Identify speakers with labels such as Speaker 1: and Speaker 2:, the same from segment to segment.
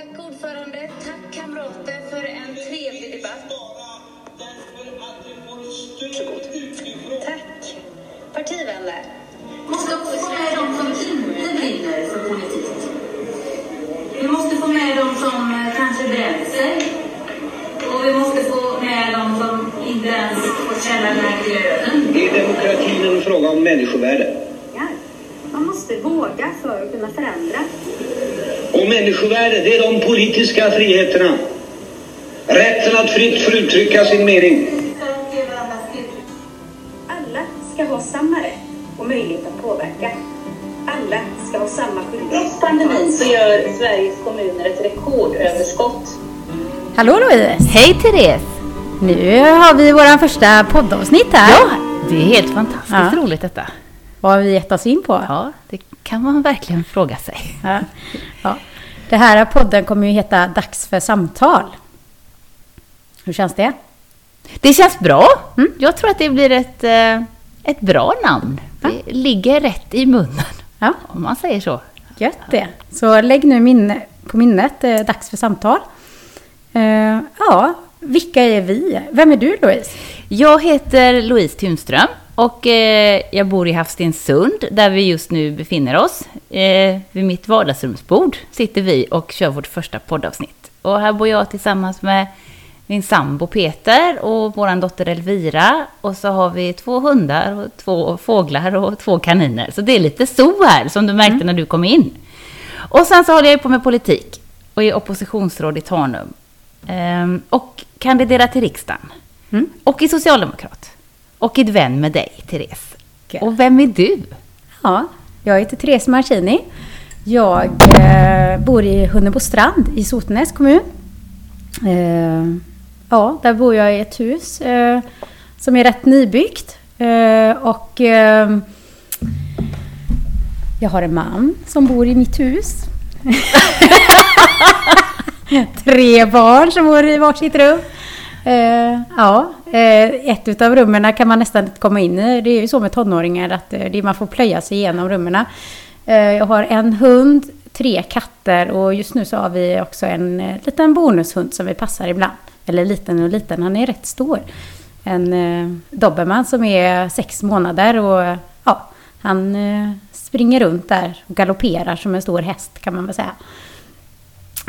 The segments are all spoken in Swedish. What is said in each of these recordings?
Speaker 1: Tack ordförande, tack kamrater för en trevlig debatt. Tack partivänner.
Speaker 2: måste också få med de som inte brinner för politik. Vi måste få med de som eh, kanske bränt sig. Och vi måste få med de som inte ens får känna den här glöden.
Speaker 3: Är demokratin en fråga om människovärde?
Speaker 4: Man måste våga för att kunna förändra.
Speaker 3: Och människovärde, det är de politiska friheterna. Rätten att fritt få uttrycka sin mening.
Speaker 4: Alla ska ha samma rätt och möjlighet att påverka. Alla ska ha samma skyldighet.
Speaker 5: Trots pandemin så gör Sveriges kommuner ett rekordöverskott.
Speaker 6: Hallå Louise!
Speaker 7: Hej Therese!
Speaker 6: Nu har vi våran första poddavsnitt här.
Speaker 7: Ja, det är helt fantastiskt
Speaker 6: Ja.
Speaker 7: roligt detta.
Speaker 6: Vad har vi gett oss in på?
Speaker 7: Ja, det kan man verkligen fråga sig.
Speaker 6: Ja. Ja. Det här podden kommer ju heta Dags för samtal. Hur känns det?
Speaker 7: Det känns bra.
Speaker 6: Mm.
Speaker 7: Jag tror att det blir ett, eh, ett bra namn. Det ligger rätt i munnen,
Speaker 6: Ja,
Speaker 7: om man säger så.
Speaker 6: gött det. Så lägg nu minne, på minnet, eh, Dags för samtal. Eh, ja, vilka är vi? Vem är du Louise?
Speaker 7: Jag heter Louise Tunström och eh, jag bor i Havstensund där vi just nu befinner oss. Eh, vid mitt vardagsrumsbord sitter vi och kör vårt första poddavsnitt. Och här bor jag tillsammans med min sambo Peter och vår dotter Elvira. Och så har vi två hundar, och två fåglar och två kaniner. Så det är lite så här som du märkte när du kom in. Och sen så håller jag på med politik och är oppositionsråd i Tanum. Ehm, och kandiderar till riksdagen.
Speaker 6: Mm.
Speaker 7: Och är socialdemokrat. Och är vän med dig, Therese.
Speaker 6: Okej.
Speaker 7: Och vem är du?
Speaker 6: Ja, jag heter Therese Marcini. Jag eh, bor i Hunnebostrand i Sotenäs kommun. Eh, ja, där bor jag i ett hus eh, som är rätt nybyggt. Eh, och eh, jag har en man som bor i mitt hus. Tre barn som bor i varsitt rum. Eh, ja, eh, ett utav rummen kan man nästan inte komma in i. Det är ju så med tonåringar att eh, det, man får plöja sig igenom rummen. Eh, jag har en hund, tre katter och just nu så har vi också en eh, liten bonushund som vi passar ibland. Eller liten och liten, han är rätt stor. En eh, dobermann som är sex månader och ja, han eh, springer runt där och galopperar som en stor häst kan man väl säga.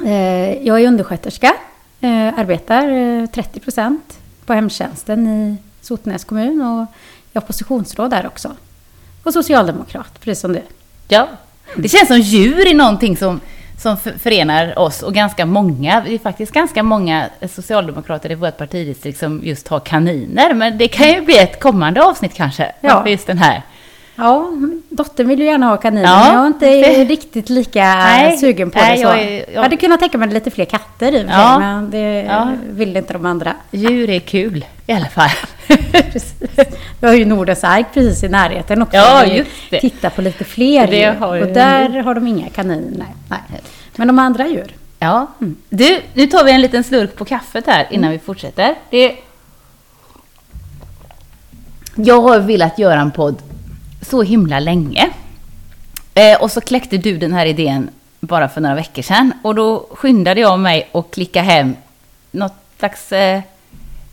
Speaker 6: Eh, Jag är undersköterska, eh, arbetar eh, 30 procent på hemtjänsten i Sotenäs kommun och är oppositionsråd där också. Och socialdemokrat, precis som du.
Speaker 7: Ja, det känns som djur är någonting som, som för- förenar oss och ganska många. Det är faktiskt ganska många socialdemokrater i vårt partidistrikt som just har kaniner. Men det kan ju bli ett kommande avsnitt kanske.
Speaker 6: Ja.
Speaker 7: Just den här.
Speaker 6: Ja, dottern vill ju gärna ha kaniner,
Speaker 7: Ja,
Speaker 6: jag är inte riktigt lika
Speaker 7: Nej,
Speaker 6: sugen på
Speaker 7: nej,
Speaker 6: det. Så.
Speaker 7: jag
Speaker 6: Jag,
Speaker 7: jag-
Speaker 6: hade kunnat tänka mig lite fler katter i
Speaker 7: Ja.
Speaker 6: men det
Speaker 7: Ja.
Speaker 6: vill inte de andra.
Speaker 7: Djur är kul i alla fall.
Speaker 6: Vi har ju Nordens ark precis i närheten också.
Speaker 7: Ja, just det.
Speaker 6: Titta på lite fler
Speaker 7: Det
Speaker 6: djur.
Speaker 7: har
Speaker 6: Och där har de inga kaniner. Nej. Men de andra djur.
Speaker 7: Ja. Du, nu tar vi en liten slurk på kaffet här innan vi fortsätter. Det... Jag har velat göra en podd så himla länge. Eh, och så kläckte du den här idén bara för några veckor sedan. Och då skyndade jag mig och klicka hem något slags eh,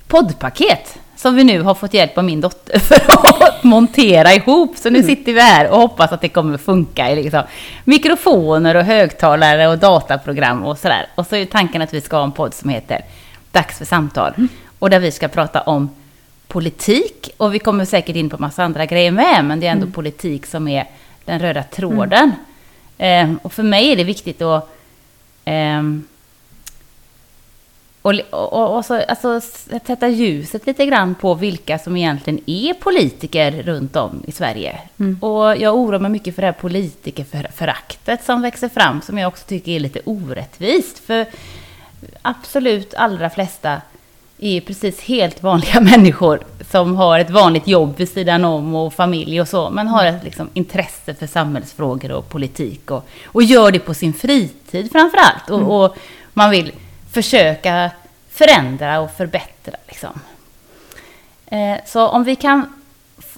Speaker 7: poddpaket som vi nu har fått hjälp av min dotter för att montera ihop. Så nu sitter vi här och hoppas att det kommer funka i liksom mikrofoner och högtalare och dataprogram och sådär. Och så är tanken att vi ska ha en podd som heter Dags för samtal. Och där vi ska prata om politik och vi kommer säkert in på massa andra grejer med, men det är ändå politik som är den röda tråden. Ehm, och för mig är det viktigt att ehm, och, och, och, så, alltså, sätta ljuset lite grann på vilka som egentligen är politiker runt om i Sverige. Och jag oroar mig mycket för det här politikerföraktet som växer fram, som jag också tycker är lite orättvist. För absolut allra flesta är precis helt vanliga människor som har ett vanligt jobb vid sidan om och familj och så, men har ett liksom, intresse för samhällsfrågor och politik och, och gör det på sin fritid framför allt. Och, och man vill försöka förändra och förbättra. Liksom. Eh, så om vi kan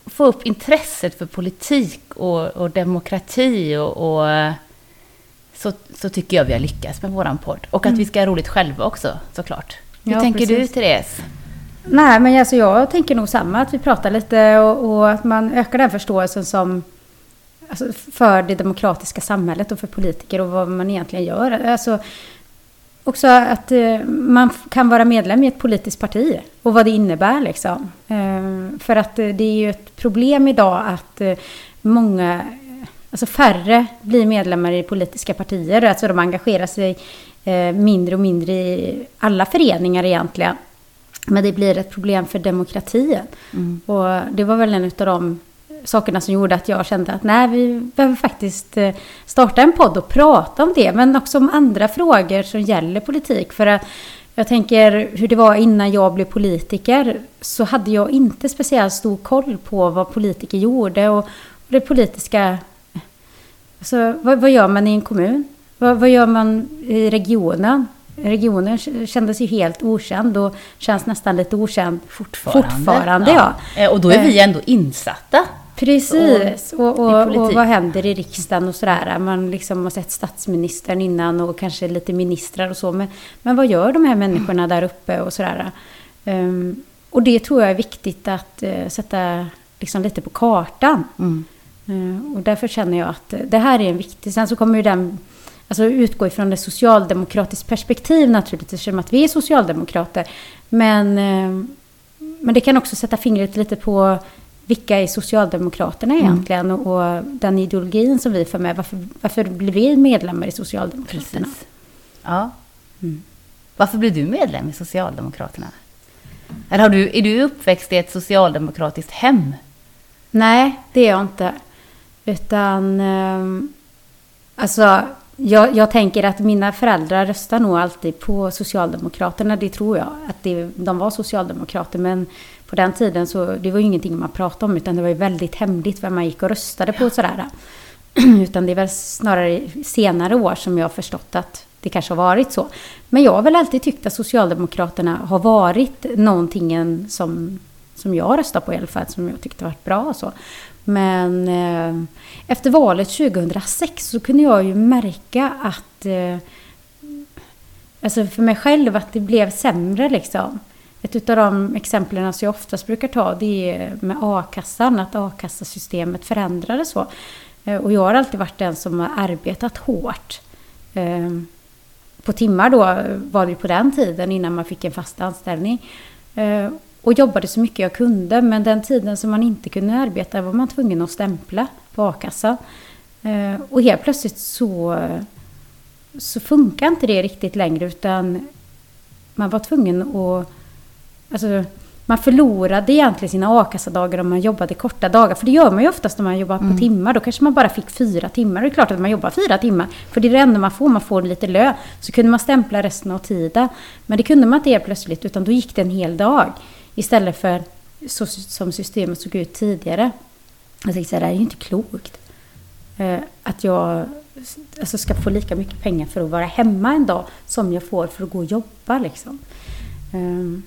Speaker 7: få upp intresset för politik och, och demokrati och, och så, så tycker jag vi har lyckats med våran podd. Och att vi ska ha roligt själva också, såklart. Hur
Speaker 6: Ja,
Speaker 7: tänker du,
Speaker 6: precis.
Speaker 7: Therese?
Speaker 6: Nej, men alltså jag tänker nog samma, att vi pratar lite och, och att man ökar den förståelsen som alltså för det demokratiska samhället och för politiker och vad man egentligen gör. Alltså, också att eh, man kan vara medlem i ett politiskt parti och vad det innebär liksom. Eh, för att eh, det är ju ett problem idag att många, alltså färre blir medlemmar i politiska partier. Alltså de engagerar sig mindre och mindre i alla föreningar egentligen. Men det blir ett problem för demokratin. Och det var väl en av de sakerna som gjorde att jag kände att nej, vi behöver faktiskt eh, starta en podd och prata om det. Men också om andra frågor som gäller politik. För att jag tänker hur det var innan jag blev politiker. Så hade jag inte speciellt stor koll på vad politiker gjorde. Och, och det politiska... Alltså, vad, vad gör man i en kommun? Vad, vad gör man i regionen? Regionen kändes ju helt okänd och känns nästan lite okänd
Speaker 7: Fortfarande.
Speaker 6: fortfarande ja.
Speaker 7: Eh, Och då är vi ändå insatta.
Speaker 6: Precis, och, och, och vad händer i riksdagen och sådär. Man liksom har sett statsministern innan och kanske lite ministrar och så. Men, men vad gör de här människorna där uppe och sådär. Ehm, och det tror jag är viktigt att eh, sätta liksom lite på kartan.
Speaker 7: Mm.
Speaker 6: Eh, och därför känner jag att eh, det här är en viktig... Sen så kommer ju den alltså utgå ifrån ett socialdemokratiskt perspektiv naturligtvis, eftersom att vi är socialdemokrater. Men, eh, men det kan också sätta fingret lite på vilka är Socialdemokraterna egentligen och, och den ideologin som vi för med. Varför, varför blir vi medlemmar i Socialdemokraterna?
Speaker 7: Precis. Ja.
Speaker 6: Mm.
Speaker 7: Varför blev du medlem i Socialdemokraterna? Eller har du, är du uppväxt i ett socialdemokratiskt hem?
Speaker 6: Nej, det är jag inte. Utan... ehm, alltså, jag, jag tänker att mina föräldrar röstar nog alltid på Socialdemokraterna. Det tror jag. Att det, de var socialdemokrater. Men på den tiden så det var ju ingenting man pratade om. Utan det var ju väldigt hemligt vem man gick och röstade på. och Sådär. utan det är väl snarare senare år som jag har förstått att det kanske har varit så. Men jag har väl alltid tyckt att Socialdemokraterna har varit någonting som, som jag röstar på i alla fall, som jag tyckte varit bra och så. Men eh, efter valet 2006 så kunde jag ju märka att, eh, alltså för mig själv, att det blev sämre liksom. Ett av de exemplen som jag oftast brukar ta det är med a-kassan, att a-kassasystemet förändrades så. Eh, Och jag har alltid varit den som har arbetat hårt. Eh, På timmar då var det på den tiden innan man fick en fast anställning. Eh, och jobbade så mycket jag kunde men den tiden som man inte kunde arbeta var man tvungen att stämpla på a-kassan. Eh, Och helt plötsligt så, så funkar inte det riktigt längre utan man var tvungen att Alltså, man förlorade egentligen sina a-kassadagar om man jobbade korta dagar. För det gör man ju oftast när man jobbar på timmar. Då kanske man bara fick fyra timmar. Det är klart att man jobbar fyra timmar. För det är det enda man får. Man får lite lön. Så kunde man stämpla resten av tiden. Men det kunde man inte helt plötsligt. Utan då gick det en hel dag. Istället för så som systemet såg ut tidigare. Jag tänkte så det här är ju inte klokt. Eh, att jag alltså, ska få lika mycket pengar för att vara hemma en dag som jag får för att gå och jobba. Liksom. Ehm,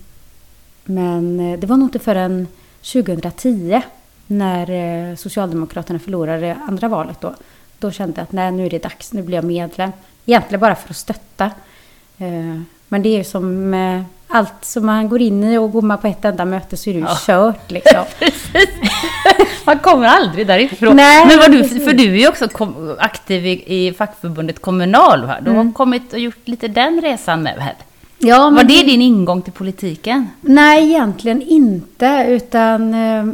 Speaker 6: men eh, det var nog inte förrän 2010 när eh, Socialdemokraterna förlorade andra valet då. Då kände jag att nej, nu är det dags, nu blir jag medlem. Egentligen bara för att stötta. Men det är ju som allt som man går in i och går man på ett enda möte så är det ju
Speaker 7: Ja.
Speaker 6: kört liksom.
Speaker 7: Man kommer aldrig därifrån.
Speaker 6: Nej,
Speaker 7: Men vad du, för du är ju också kom, aktiv i, i fackförbundet Kommunal. Va? Du
Speaker 6: Mm.
Speaker 7: har kommit och gjort lite den resan med. Väl?
Speaker 6: Ja,
Speaker 7: Var
Speaker 6: men
Speaker 7: det din ingång till politiken?
Speaker 6: Nej, egentligen inte. Utan... Eh,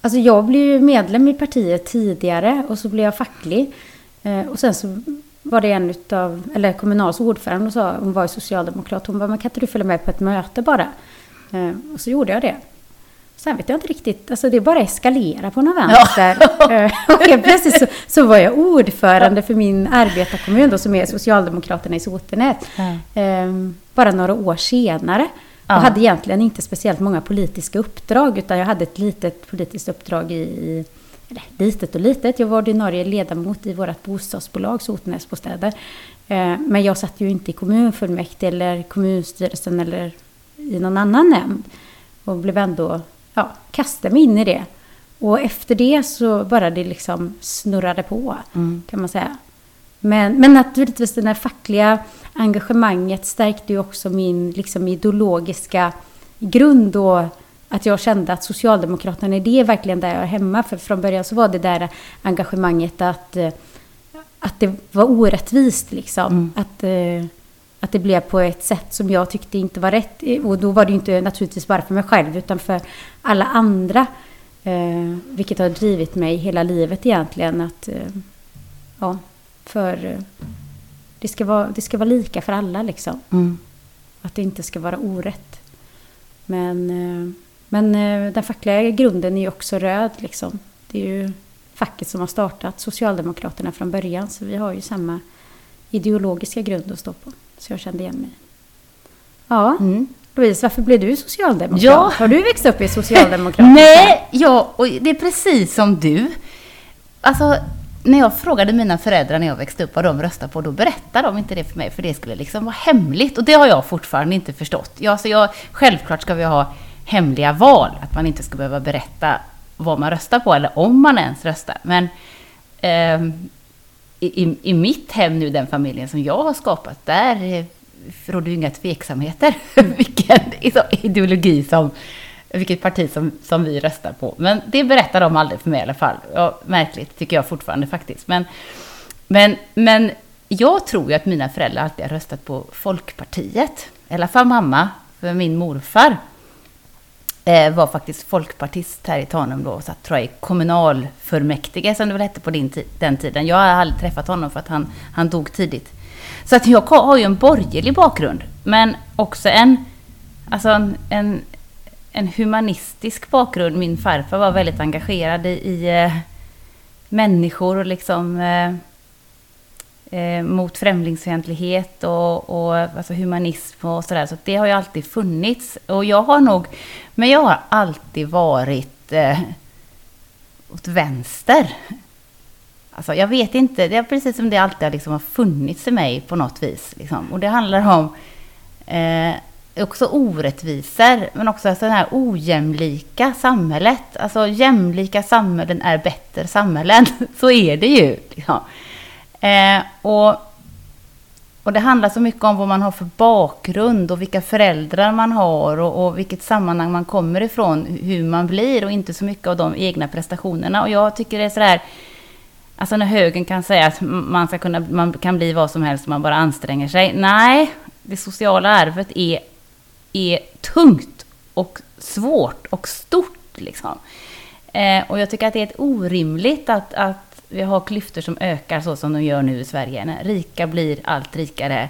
Speaker 6: alltså jag blev ju medlem i partiet tidigare och så blev jag facklig. Eh, och sen så var det en utav, eller Kommunals ordförande och sa, hon var socialdemokrat, hon bara, men kan inte du följa med på ett möte bara? Eh, och så gjorde jag det. Sen vet jag inte riktigt, alltså det bara eskalera på något vänster. Eh, och plötsligt så, så var jag ordförande för min arbetarkommun då, som är Socialdemokraterna i Sotenäs. Eh, bara några år senare.
Speaker 7: Ja.
Speaker 6: Och hade egentligen inte speciellt många politiska uppdrag utan jag hade ett litet politiskt uppdrag i, i eller litet och litet. Jag var ordinarie ledamot i vårt bostadsbolag Sotenäsbostäder. Eh, men jag satt ju inte i kommunfullmäktige eller kommunstyrelsen eller i någon annan nämnd. Och blev ändå, ja, kastade mig in i det. Och efter det så bara det liksom snurrade på, kan man säga. men, men naturligtvis det här fackliga engagemanget stärkte ju också min liksom, ideologiska grund och att jag kände att Socialdemokraterna, det är verkligen där jag är hemma. För från början så var det där engagemanget att, eh, att det var orättvist liksom.
Speaker 7: Mm.
Speaker 6: Att, eh, att det blev på ett sätt som jag tyckte inte var rätt. Och då var det inte naturligtvis bara för mig själv utan för alla andra. Eh, vilket har drivit mig hela livet egentligen. Att, eh, ja, för eh, det ska, vara, det ska vara lika för alla liksom.
Speaker 7: Mm.
Speaker 6: Att det inte ska vara orätt. Men, eh, men eh, den fackliga grunden är ju också röd liksom. Det är ju facket som har startat Socialdemokraterna från början. Så vi har ju samma ideologiska grund att stå på. Så jag kände igen mig. Ja,
Speaker 7: Mm.
Speaker 6: Louise, varför blev du socialdemokrat?
Speaker 7: Ja.
Speaker 6: Har du växt upp i socialdemokrat?
Speaker 7: Nej, ja, och det är precis som du. Alltså, när jag frågade mina föräldrar när jag växte upp vad de röstade på, då berättade de inte det för mig, för det skulle liksom vara hemligt. Och det har jag fortfarande inte förstått. Ja, alltså jag, självklart ska vi ha hemliga val, att man inte ska behöva berätta vad man röstar på, eller om man ens röstar. Men eh, i, i, mitt hem nu, den familjen som jag har skapat, där eh, råder ju inga tveksamheter vilken ideologi som, vilket parti som, som vi röstar på. Men det berättar de aldrig för mig i alla fall. Ja, märkligt tycker jag fortfarande faktiskt. Men, men, men jag tror ju att mina föräldrar alltid har röstat på Folkpartiet. I alla fall mamma, för min morfar Eh, var faktiskt folkpartist här i Tanum då, och satt tror jag i kommunalfullmäktige som det väl hette på din den tiden. Jag har aldrig träffat honom för att han, han dog tidigt. Så att jag har ju en borgerlig bakgrund, men också en, alltså en, en, en humanistisk bakgrund. Min farfar var väldigt engagerad i, i eh, människor och liksom eh, eh, mot främlingsfientlighet och, och alltså humanism och sådär. Så det har ju alltid funnits. Och jag har nog, men jag har alltid varit eh, åt vänster. Alltså jag vet inte, det är precis som det alltid har liksom har funnits i mig på något vis. Liksom. Och det handlar om eh, också orättvisor, men också det här ojämlika samhället. Alltså jämlika samhällen är bättre samhällen. Så är det ju. Liksom. Eh, och, och det handlar så mycket om vad man har för bakgrund och vilka föräldrar man har och, och vilket sammanhang man kommer ifrån, hur man blir och inte så mycket av de egna prestationerna. Och jag tycker det är sådär, alltså när högern kan säga att man, ska kunna, man kan bli vad som helst om man bara anstränger sig. Nej, det sociala arvet är, är tungt och svårt och stort. Liksom. Eh, och jag tycker att det är ett orimligt att, att vi har klyftor som ökar så som de gör nu i Sverige. När rika blir allt rikare.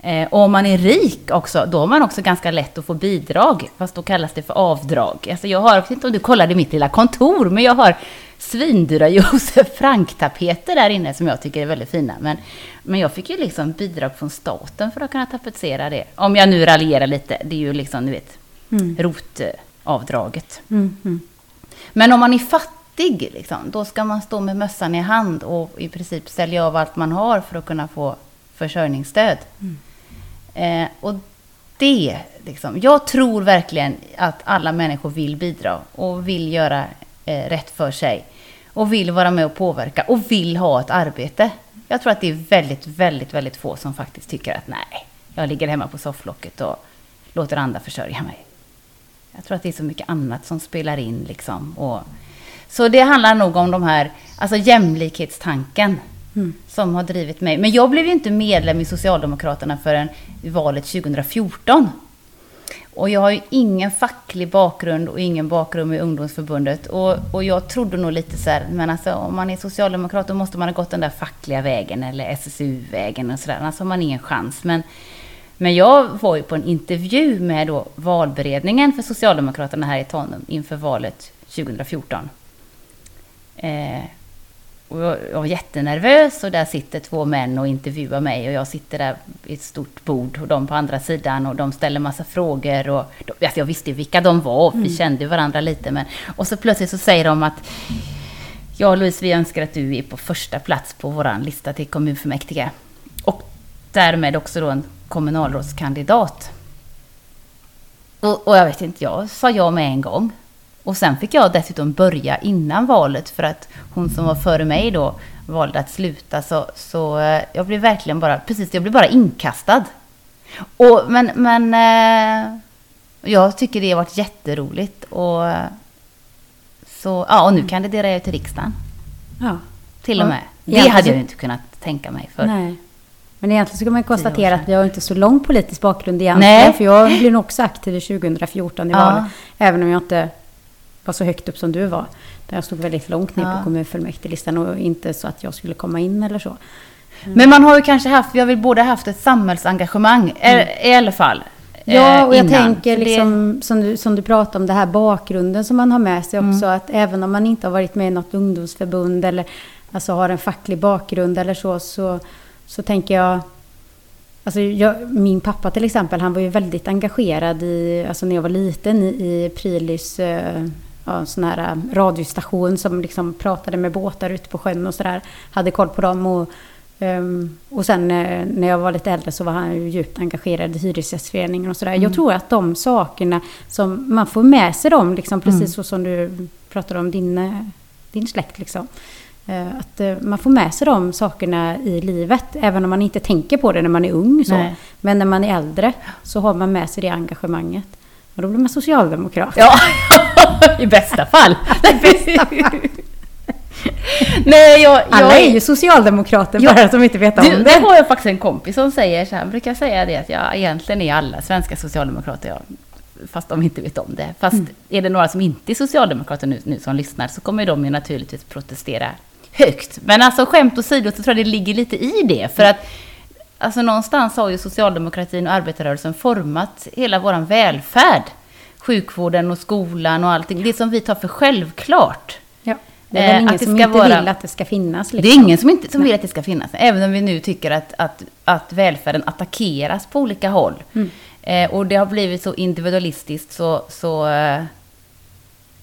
Speaker 7: Eh, och om man är rik också, då har man också ganska lätt att få bidrag. Fast då kallas det för avdrag. Alltså jag har, jag vet inte om du kollade mitt lilla kontor, men jag har svindyra Josef Frank-tapeter där inne som jag tycker är väldigt fina. Men, men jag fick ju liksom bidrag från staten för att kunna tapetsera det. Om jag nu raljerar lite, det är ju liksom, du vet,
Speaker 6: Mm.
Speaker 7: rotavdraget.
Speaker 6: Mm, mm.
Speaker 7: Men om man är fattig, liksom, då ska man stå med mössan i hand och i princip sälja av allt man har för att kunna få försörjningsstöd. Eh, och det, liksom, jag tror verkligen att alla människor vill bidra och vill göra eh, rätt för sig. Och vill vara med och påverka och vill ha ett arbete. Jag tror att det är väldigt, väldigt, väldigt få som faktiskt tycker att nej, jag ligger hemma på sofflocket och låter andra försörja mig. Jag tror att det är så mycket annat som spelar in. Liksom. Och, så det handlar nog om de här, alltså jämlikhetstanken som har drivit mig. Men jag blev ju inte medlem i Socialdemokraterna förrän valet 2014. Och jag har ju ingen facklig bakgrund och ingen bakgrund i ungdomsförbundet. Och, och jag trodde nog lite så här, men alltså om man är socialdemokrat då måste man ha gått den där fackliga vägen eller SSU-vägen och sådär. Annars har man ingen chans. Men, men jag var ju på en intervju med då valberedningen för Socialdemokraterna här i Tanum inför valet 2014. Eh, och jag jag var jättenervös och där sitter två män och intervjuar mig och jag sitter där i ett stort bord och de på andra sidan och de ställer massa frågor och de, alltså jag visste vilka de var, vi kände varandra lite men och så plötsligt så säger de att Ja Louise, vi önskar att du är på första plats på våran lista till kommunfullmäktige. Och därmed också då en kommunalrådskandidat. Och, och jag vet inte, jag sa ja med en gång. Och sen fick jag dessutom börja innan valet för att hon som var före mig då valde att sluta. Så, så eh, jag blev verkligen bara, precis, jag blev bara inkastad. Och, men men eh, jag tycker det har varit jätteroligt. Och, så, ja, och nu kandiderar jag till riksdagen.
Speaker 6: Ja.
Speaker 7: Till och
Speaker 6: Ja.
Speaker 7: med. Det hade jag inte kunnat tänka mig för.
Speaker 6: Nej. Men egentligen så kan man konstatera att vi har inte så lång politisk bakgrund egentligen.
Speaker 7: Nej.
Speaker 6: För jag blev nog också aktiv i 2014 i
Speaker 7: Ja.
Speaker 6: Även om jag inte var så högt upp som du var. Där jag stod väldigt långt ner
Speaker 7: Ja.
Speaker 6: på kommunfullmäktigelistan och inte så att jag skulle komma in eller så.
Speaker 7: Men man har ju kanske haft, vi har väl båda haft ett samhällsengagemang i, i alla fall.
Speaker 6: Mm. Ja,
Speaker 7: eh,
Speaker 6: och jag
Speaker 7: innan.
Speaker 6: tänker liksom, som, du, som du pratade om, det här bakgrunden som man har med sig
Speaker 7: Mm.
Speaker 6: också. Att även om man inte har varit med i något ungdomsförbund eller alltså har en facklig bakgrund eller så, så, så tänker jag... Alltså jag, min pappa till exempel, han var ju väldigt engagerad i, alltså när jag var liten i, i Prilys eh, ja, sån här eh, radiostation som liksom pratade med båtar ute på sjön och sådär. Hade koll på dem och Ehm, och sen eh, när jag var lite äldre så var han ju djupt engagerad i Hyresgästföreningen och sådär.
Speaker 7: Mm.
Speaker 6: Jag tror att de sakerna som man får med sig dem, liksom, precis
Speaker 7: Mm.
Speaker 6: så som du pratade om din, eh, din släkt. Liksom. Eh, Att man får med sig de sakerna i livet, även om man inte tänker på det när man är ung. Så.
Speaker 7: Nej.
Speaker 6: Men när man är äldre så har man med sig det engagemanget. Och då blir man socialdemokrat.
Speaker 7: Ja, i bästa fall. Nej, jag, jag
Speaker 6: Alla är ju socialdemokrater
Speaker 7: Ja.
Speaker 6: bara de inte vet om
Speaker 7: Du,
Speaker 6: det.
Speaker 7: det har jag faktiskt en kompis som säger så här, han brukar säga det att ja, egentligen är alla svenska socialdemokrater, ja, fast de inte vet om det. Fast
Speaker 6: Mm.
Speaker 7: är det några som inte är socialdemokrater nu, nu som lyssnar så kommer de ju naturligtvis protestera högt. Men alltså skämt åsido så tror jag det ligger lite i det. För att alltså någonstans har ju socialdemokratin och arbetarrörelsen format hela vår välfärd. Sjukvården och skolan och allting. Det som vi tar för självklart.
Speaker 6: Ja. Det är väl
Speaker 7: Eh,
Speaker 6: ingen
Speaker 7: att det
Speaker 6: som
Speaker 7: ska
Speaker 6: inte
Speaker 7: vara-
Speaker 6: vill att det ska finnas.
Speaker 7: Det är
Speaker 6: liksom.
Speaker 7: ingen som, inte, som vill att det ska finnas. Även om vi nu tycker att, att, att välfärden attackeras på olika håll.
Speaker 6: Mm.
Speaker 7: Eh, och det har blivit så individualistiskt så... så eh,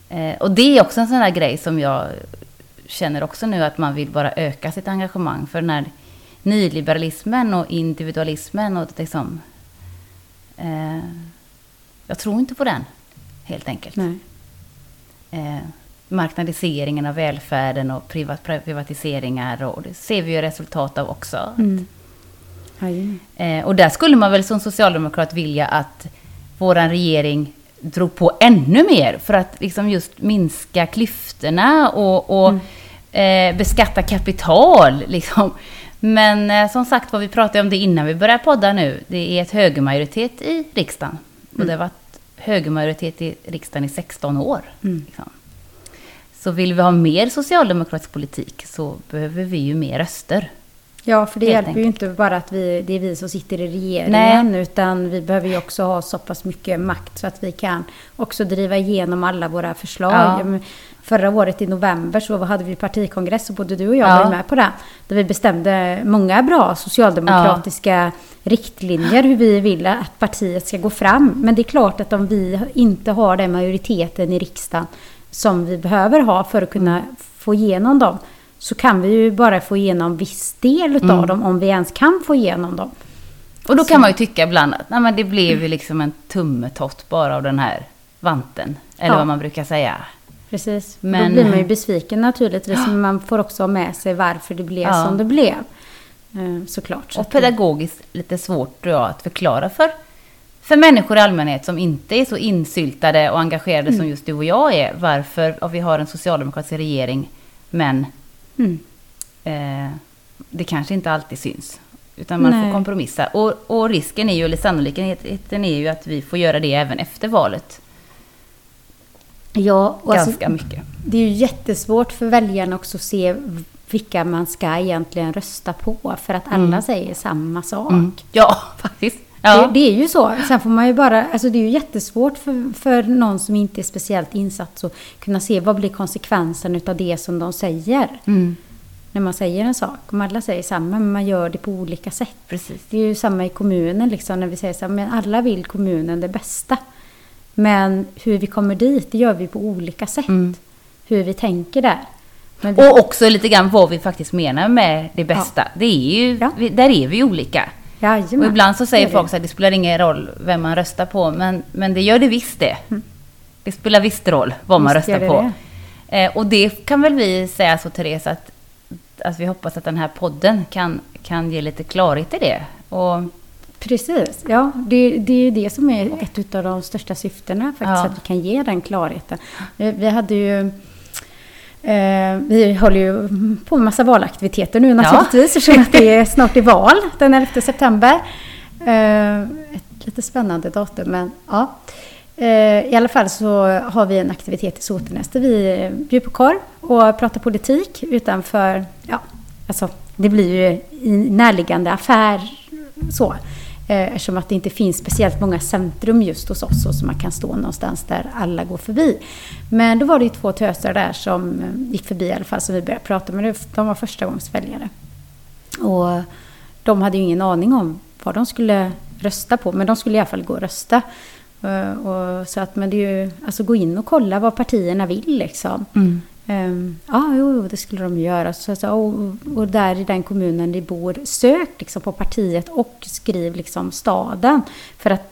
Speaker 7: eh, och det är också en sån här grej som jag känner också nu att man vill bara öka sitt engagemang. För den här nyliberalismen och individualismen och liksom... Eh, jag tror inte på den, helt enkelt
Speaker 6: Nej.
Speaker 7: eh, marknadiseringen av välfärden och privat, privatiseringar. Och det ser vi ju resultat av också.
Speaker 6: Mm.
Speaker 7: Eh, och där skulle man väl som socialdemokrat vilja att vår regering drog på ännu mer för att liksom just minska klyftorna och, och eh, beskatta kapital. Liksom. Men eh, som sagt vad vi pratade om det innan vi började podda nu. Det är ett högermajoritet i riksdagen. Och det har varit högermajoritet i riksdagen i 16 år.
Speaker 6: Mm.
Speaker 7: Liksom. Så vill vi ha mer socialdemokratisk politik så behöver vi ju mer röster.
Speaker 6: Ja, för det hjälper ju
Speaker 7: enkelt.
Speaker 6: inte bara att vi, det är vi som sitter i regeringen,
Speaker 7: Nej.
Speaker 6: utan vi behöver ju också ha så pass mycket makt så att vi kan också driva igenom alla våra förslag.
Speaker 7: Ja.
Speaker 6: Ja, Förra året i november så hade vi partikongress och både du och jag
Speaker 7: Ja.
Speaker 6: var med på det. Där vi bestämde många bra socialdemokratiska riktlinjer hur vi vill att partiet ska gå fram. Men det är klart att om vi inte har den majoriteten i riksdagen som vi behöver ha för att kunna få igenom dem så kan vi ju bara få igenom viss del utav
Speaker 7: Mm.
Speaker 6: dem om vi ens kan få igenom dem.
Speaker 7: Och då kan man ju tycka ibland att nej, men det blev ju liksom en tummetott bara av den här vanten. Eller
Speaker 6: Ja.
Speaker 7: vad man brukar säga.
Speaker 6: Precis.
Speaker 7: Men-
Speaker 6: Då blir man ju besviken naturligtvis. Men man får också ha med sig varför det blev
Speaker 7: Ja.
Speaker 6: som det blev. Eh, Såklart. Så
Speaker 7: Och pedagogiskt lite svårt tror jag att förklara för, för människor i allmänhet som inte är så insyltade och engagerade
Speaker 6: Mm.
Speaker 7: som just du och jag är. Varför vi har en socialdemokratisk regering men
Speaker 6: Mm.
Speaker 7: eh, det kanske inte alltid syns. Utan man
Speaker 6: Nej.
Speaker 7: får kompromissa. Och, och risken är ju, eller sannolikheten är ju att vi får göra det även efter valet.
Speaker 6: Ja, och alltså,
Speaker 7: Ganska mycket.
Speaker 6: det är ju jättesvårt för väljarna också att se vilka man ska egentligen rösta på. För att alla
Speaker 7: Mm.
Speaker 6: säger samma sak.
Speaker 7: Mm. Ja, faktiskt. Ja.
Speaker 6: Det, det är ju så. Sen får man ju bara, alltså det är ju jättesvårt för, för någon som inte är speciellt insatt att kunna se vad blir konsekvensen utav det som de säger.
Speaker 7: Mm,
Speaker 6: När man säger en sak. Om alla säger samma, men man gör det på olika sätt.
Speaker 7: precis.
Speaker 6: Det är ju samma i kommunen liksom, när vi säger så här, men alla vill kommunen det bästa. Men hur vi kommer dit, det gör vi på olika sätt.
Speaker 7: Mm.
Speaker 6: Hur vi tänker där. Vi,
Speaker 7: Och också lite grann vad vi faktiskt menar med det bästa. Det är ju,
Speaker 6: Ja.
Speaker 7: vi, där är vi olika.
Speaker 6: Jajamän,
Speaker 7: Och ibland så säger
Speaker 6: det det.
Speaker 7: folk att det spelar ingen roll vem man röstar på, men, men det gör det visst det. Det spelar visst roll vad man
Speaker 6: gör
Speaker 7: röstar
Speaker 6: det
Speaker 7: på. Eh, och det kan väl vi säga så, Therese, att, att vi hoppas att den här podden kan, kan ge lite klarhet i det. Och,
Speaker 6: Precis, ja. Det, det är det som är ett av de största syftena faktiskt,
Speaker 7: Ja.
Speaker 6: att vi kan ge den klarheten. Vi, vi hade ju... Eh, vi håller ju på med massa valaktiviteter nu naturligtvis, eftersom att det är snart är val den 11 september. Eh, ett lite spännande datum, men ja. Eh, I alla fall så har vi en aktivitet i Sotenäs där vi bjuder på korv och pratar politik utanför, ja, alltså det blir ju i närliggande affär så. Eh, eftersom att det inte finns speciellt många centrum just hos oss och så man kan stå någonstans där alla går förbi. Men då var det ju två töser där som eh, gick förbi i alla fall som vi började prata med. De var första gångs väljare. Och de hade ju ingen aning om vad de skulle rösta på, men de skulle i alla fall gå och rösta. Eh, och så att, men det är ju, alltså gå in och kolla vad partierna vill liksom. Mm. Ehm, ja, jo, jo, det skulle de göra. Så, så, och, och där i den kommunen de bor, sök liksom på partiet och skriv liksom staden. För att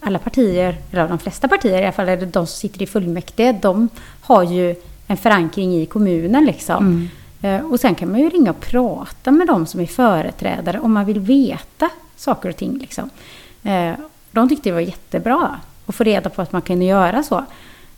Speaker 6: alla partier, eller de flesta partier i alla fall, eller de som sitter i fullmäktige, de har ju en förankring i kommunen liksom. Eh, Och sen kan man ju ringa och prata med de som är företrädare om man vill veta saker och ting. Liksom. Eh, De tyckte det var jättebra att få reda på att man kunde göra så.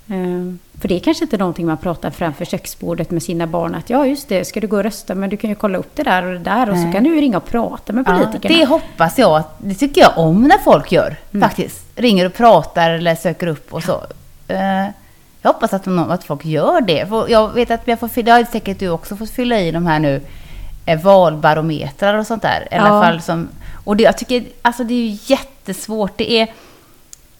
Speaker 6: Eh, För det är kanske inte någonting man pratar framför köksbordet med sina barn. Att ja, just det, ska du gå och rösta? Men du kan ju kolla upp det där och det där. Och så
Speaker 7: Nej.
Speaker 6: kan du ringa och prata med
Speaker 7: ja,
Speaker 6: politikerna.
Speaker 7: det hoppas jag, det tycker jag om när folk gör
Speaker 6: Mm.
Speaker 7: faktiskt. Ringer och pratar eller söker upp och så. Eh, jag hoppas att, att folk gör det. För jag vet att jag får, fylla- det har säkert du också fått fylla i de här nu, eh, valbarometrar och sånt där. I alla
Speaker 6: Ja.
Speaker 7: fall som, och det, jag tycker, alltså det är ju jättesvårt. Det är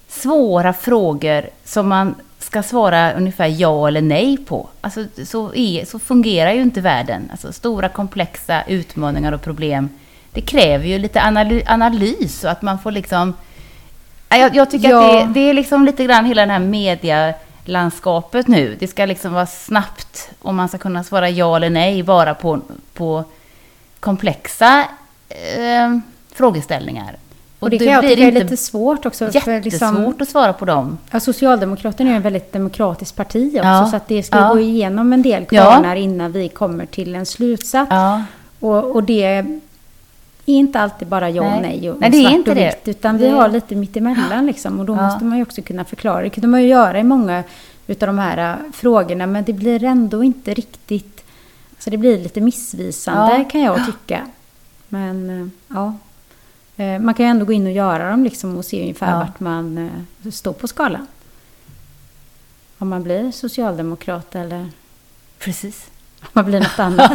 Speaker 7: svåra frågor som man ska svara ungefär ja eller nej på. Alltså, så, är, så fungerar ju inte världen. Alltså, stora komplexa utmaningar och problem. Det kräver ju lite analy, analys och att man får liksom... Ja, Jag, jag tycker
Speaker 6: Ja.
Speaker 7: att det, det är liksom lite grann hela det här medialandskapet nu. Det ska liksom vara snabbt om man ska kunna svara ja eller nej bara på, på komplexa eh, frågeställningar.
Speaker 6: Och det
Speaker 7: då
Speaker 6: kan jag tycka är lite svårt också. för
Speaker 7: Jättesvårt
Speaker 6: liksom-
Speaker 7: att svara på dem.
Speaker 6: Ja, Socialdemokraterna är ju en väldigt demokratiskt parti också,
Speaker 7: Ja.
Speaker 6: så att det ska
Speaker 7: Ja.
Speaker 6: gå igenom en del
Speaker 7: Ja.
Speaker 6: kvarnar innan vi kommer till en slutsats.
Speaker 7: Ja.
Speaker 6: Och, och det är inte alltid bara ja och
Speaker 7: Nej.
Speaker 6: och,
Speaker 7: Nej, det är
Speaker 6: svart
Speaker 7: inte
Speaker 6: och
Speaker 7: det.
Speaker 6: vitt, utan vi
Speaker 7: Det-
Speaker 6: har lite mittemellan liksom. Och då
Speaker 7: Ja.
Speaker 6: måste man ju också kunna förklara. Det kunde man ju göra i många utav de här äh, frågorna, men det blir ändå inte riktigt... Alltså det blir lite missvisande
Speaker 7: Ja.
Speaker 6: kan jag tycka. Men äh, ja, man kan ju ändå gå in och göra dem liksom och se ungefär
Speaker 7: Ja.
Speaker 6: vart man eh, står på skalan. Om man blir socialdemokrat eller
Speaker 7: Precis.
Speaker 6: om man blir något annat.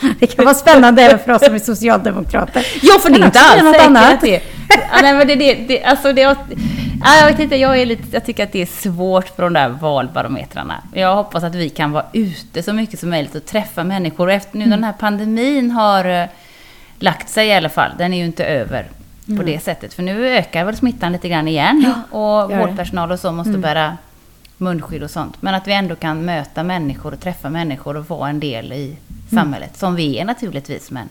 Speaker 6: det kan vara spännande även för oss som är socialdemokrater.
Speaker 7: Ja, för det är inte alls säkert det... Ja, nej, men det, det, det, alltså det, ja, jag vet inte, jag, är lite, jag tycker att det är svårt på de där valbarometrarna. Jag hoppas att vi kan vara ute så mycket som möjligt och träffa människor. Och efter nu när den här pandemin har eh, lagt sig i alla fall, den är ju inte över på det sättet. För nu ökar väl smittan lite grann igen. och
Speaker 6: gör
Speaker 7: vårdpersonal och så måste bära munskydd och sånt. Men att vi ändå kan möta människor och träffa människor och vara en del i samhället. Som vi är naturligtvis, men...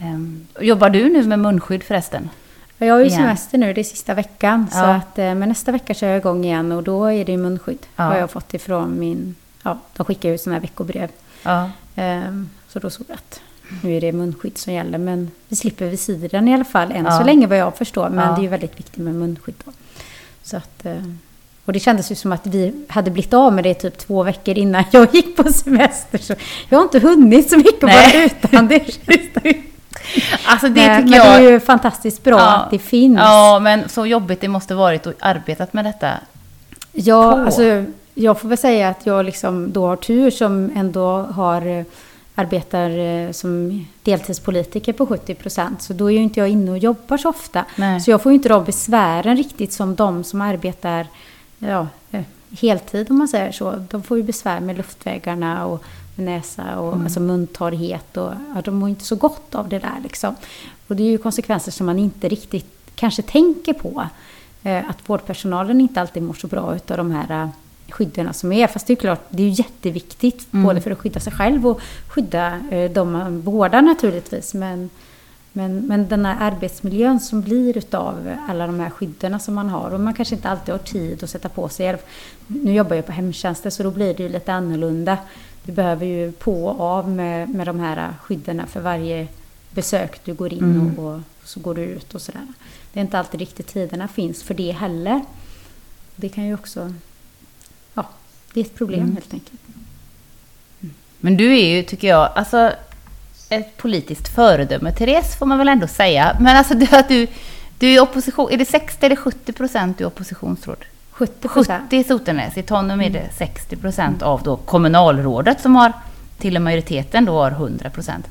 Speaker 7: Ehm, jobbar du nu med munskydd förresten?
Speaker 6: Jag har ju
Speaker 7: Igen.
Speaker 6: semester nu, det är sista veckan. Så
Speaker 7: Ja.
Speaker 6: att, eh, men nästa vecka kör jag igång igen och då är det ju munskydd.
Speaker 7: Ja.
Speaker 6: Har jag fått ifrån min... Ja, de skickar ju sådana här veckobrev.
Speaker 7: Ja.
Speaker 6: Ehm, så då såg jag att nu är det munskydd som gäller. Men vi slipper visiren i alla fall än
Speaker 7: Ja.
Speaker 6: så länge vad jag förstår. Men
Speaker 7: Ja.
Speaker 6: det är ju väldigt viktigt med munskydd då. Så att, eh, och det kändes ju som att vi hade blivit av med det typ två veckor innan jag gick på semester. Så jag har inte hunnit så mycket
Speaker 7: Nej.
Speaker 6: bara utan det.
Speaker 7: Alltså det
Speaker 6: men,
Speaker 7: tycker
Speaker 6: men
Speaker 7: jag...
Speaker 6: det är ju fantastiskt bra
Speaker 7: Ja.
Speaker 6: att det finns.
Speaker 7: Ja, men så jobbigt det måste varit att arbetat med detta.
Speaker 6: Ja,
Speaker 7: på.
Speaker 6: alltså, jag får väl säga att jag liksom då har tur som ändå har eh, arbetar eh, som deltidspolitiker på 70 procent. Så då är ju inte jag inne och jobbar så ofta.
Speaker 7: Nej.
Speaker 6: Så jag får ju inte de besvären riktigt som de som arbetar ja, eh, heltid om man säger så. De får ju besvär med luftvägarna och näsa och alltså muntorrhet. Och, ja, de mår inte så gott av det där liksom. Och det är ju konsekvenser som man inte riktigt kanske tänker på. Eh, att vårdpersonalen inte alltid mår så bra utav de här eh, skydden som är. Fast det är klart, det är ju jätteviktigt
Speaker 7: Mm.
Speaker 6: både för att skydda sig själv och skydda eh, de man vårdar naturligtvis. Men Men, men den här arbetsmiljön som blir utav alla de här skydden som man har och man kanske inte alltid har tid att sätta på sig. Nu jobbar jag på hemtjänsten så då blir det ju lite annorlunda. Du behöver ju på och av med, med de här skydden för varje besök du går in
Speaker 7: Mm.
Speaker 6: och, och så går du ut och sådär. Det är inte alltid riktigt tiderna finns för det heller. Det kan ju också... Det är ett problem
Speaker 7: Mm.
Speaker 6: helt enkelt.
Speaker 7: Men du är ju, tycker jag, alltså ett politiskt föredöme, Therese, får man väl ändå säga. Men alltså du, att du, du är opposition, är det 60 eller 70 procent du är oppositionsråd?
Speaker 6: 70 procent.
Speaker 7: 70 i Sotenäs, i Tanum är det 60 procent av då kommunalrådet som har, till och majoriteten då har 100 procent.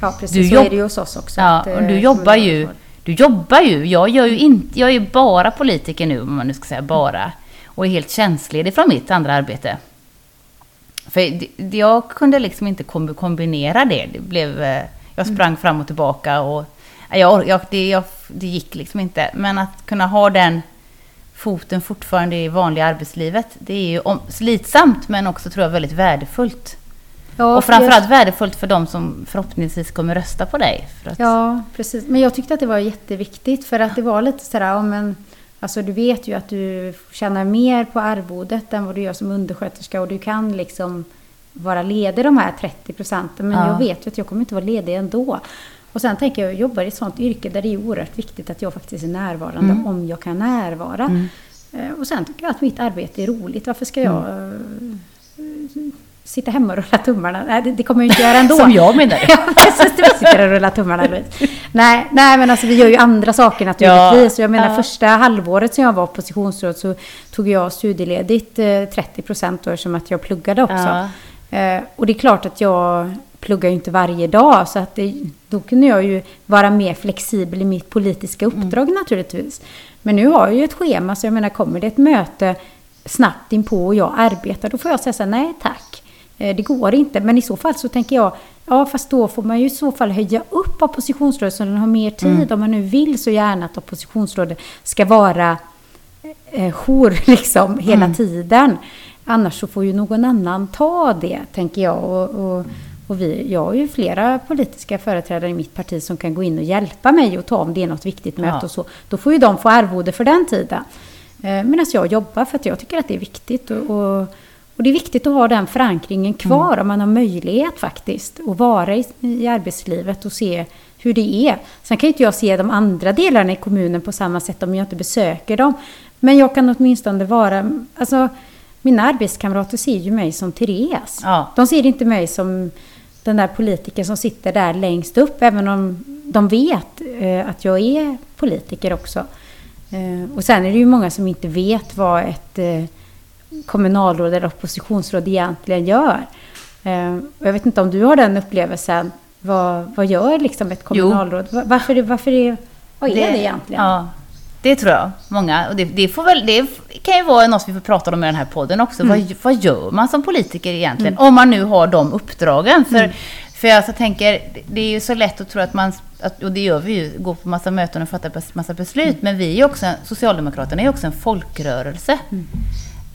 Speaker 6: Ja, precis.
Speaker 7: Du
Speaker 6: så
Speaker 7: jobb-
Speaker 6: är det ju hos oss också.
Speaker 7: Ja, och
Speaker 6: eh,
Speaker 7: du jobbar ju, du jobbar ju, jag gör ju inte, jag är ju bara politiker nu om man nu ska säga bara. Och är helt tjänstledig från mitt andra arbete. För jag kunde liksom inte kom- kombinera det. det blev, eh, jag sprang fram och tillbaka och jag, jag, det, jag, det gick liksom inte. Men att kunna ha den foten fortfarande i vanliga arbetslivet, det är ju om, slitsamt men också tror jag väldigt värdefullt.
Speaker 6: Ja,
Speaker 7: och
Speaker 6: för
Speaker 7: framförallt
Speaker 6: jag-
Speaker 7: värdefullt för de som förhoppningsvis kommer rösta på dig. Att,
Speaker 6: Ja, precis. Men jag tyckte att det var jätteviktigt för att det var lite sådär, ja, men, alltså du vet ju att du tjänar mer på arvodet än vad du gör som undersköterska och du kan liksom vara ledig de här 30 procenten. Men
Speaker 7: Ja.
Speaker 6: jag vet ju att jag kommer inte vara ledig ändå. Och sen tänker jag, jag jobbar i ett sånt yrke där det är oerhört viktigt att jag faktiskt är närvarande
Speaker 7: Mm.
Speaker 6: om jag kan närvara.
Speaker 7: Mm.
Speaker 6: Eh, Och sen tycker jag att mitt arbete är roligt. Varför ska jag eh, sitta hemma och rulla tummarna? Nej, det, det kommer jag inte göra ändå.
Speaker 7: Som jag menar.
Speaker 6: Ja, precis. Du sitter och rullar tummarna. Nej, nej, men alltså vi gör ju andra saker naturligtvis.
Speaker 7: Ja,
Speaker 6: jag menar
Speaker 7: ja.
Speaker 6: första halvåret som jag var oppositionsråd så tog jag studieledigt eh, 30 procent då, som att jag pluggade också.
Speaker 7: Ja.
Speaker 6: Eh, och det är klart att jag pluggar ju inte varje dag så att det, då kunde jag ju vara mer flexibel i mitt politiska uppdrag naturligtvis. Men nu har jag ju ett schema så jag menar kommer det ett möte snabbt inpå och jag arbetar då får jag säga så här, nej tack. Eh, Det går inte, men i så fall så tänker jag, ja fast då får man ju i så fall höja upp oppositionsrådet så den har mer tid om man nu vill så gärna att oppositionsrådet ska vara eh, jour liksom hela tiden. Annars så får ju någon annan ta det, tänker jag. Och, och, och vi, jag har ju flera politiska företrädare i mitt parti som kan gå in och hjälpa mig och ta om det är något viktigt möte
Speaker 7: Ja.
Speaker 6: och så. Då får ju de få arvode för den tiden. Eh, Medan jag jobbar för att jag tycker att det är viktigt. Och, och, och det är viktigt att ha den förankringen kvar om man har möjlighet faktiskt att vara i, i arbetslivet och se hur det är. Sen kan inte jag se de andra delarna i kommunen på samma sätt om jag inte besöker dem. Men jag kan åtminstone vara... Alltså, mina arbetskamrater ser ju mig som Therese.
Speaker 7: Ja.
Speaker 6: De ser inte mig som den där politikern som sitter där längst upp, även om de vet eh, att jag är politiker också. Eh, och sen är det ju många som inte vet vad ett eh, kommunalråd eller oppositionsråd egentligen gör. Eh, jag vet inte om du har den upplevelsen. Vad, vad gör liksom ett kommunalråd? Va- Varför, är- varför är, vad är det, egentligen?
Speaker 7: Ja, det tror jag. Många. Och det, det, får väl, det kan ju vara något vi får prata om i den här podden också.
Speaker 6: Mm.
Speaker 7: Vad, vad gör man som politiker egentligen? Om man nu har de uppdragen. För,
Speaker 6: Mm.
Speaker 7: för jag så tänker, det- det är ju så lätt att tro att man, att, och det gör vi ju, går på massa möten och fattar massa beslut.
Speaker 6: Mm.
Speaker 7: Men vi är också, Socialdemokraterna är också en folkrörelse.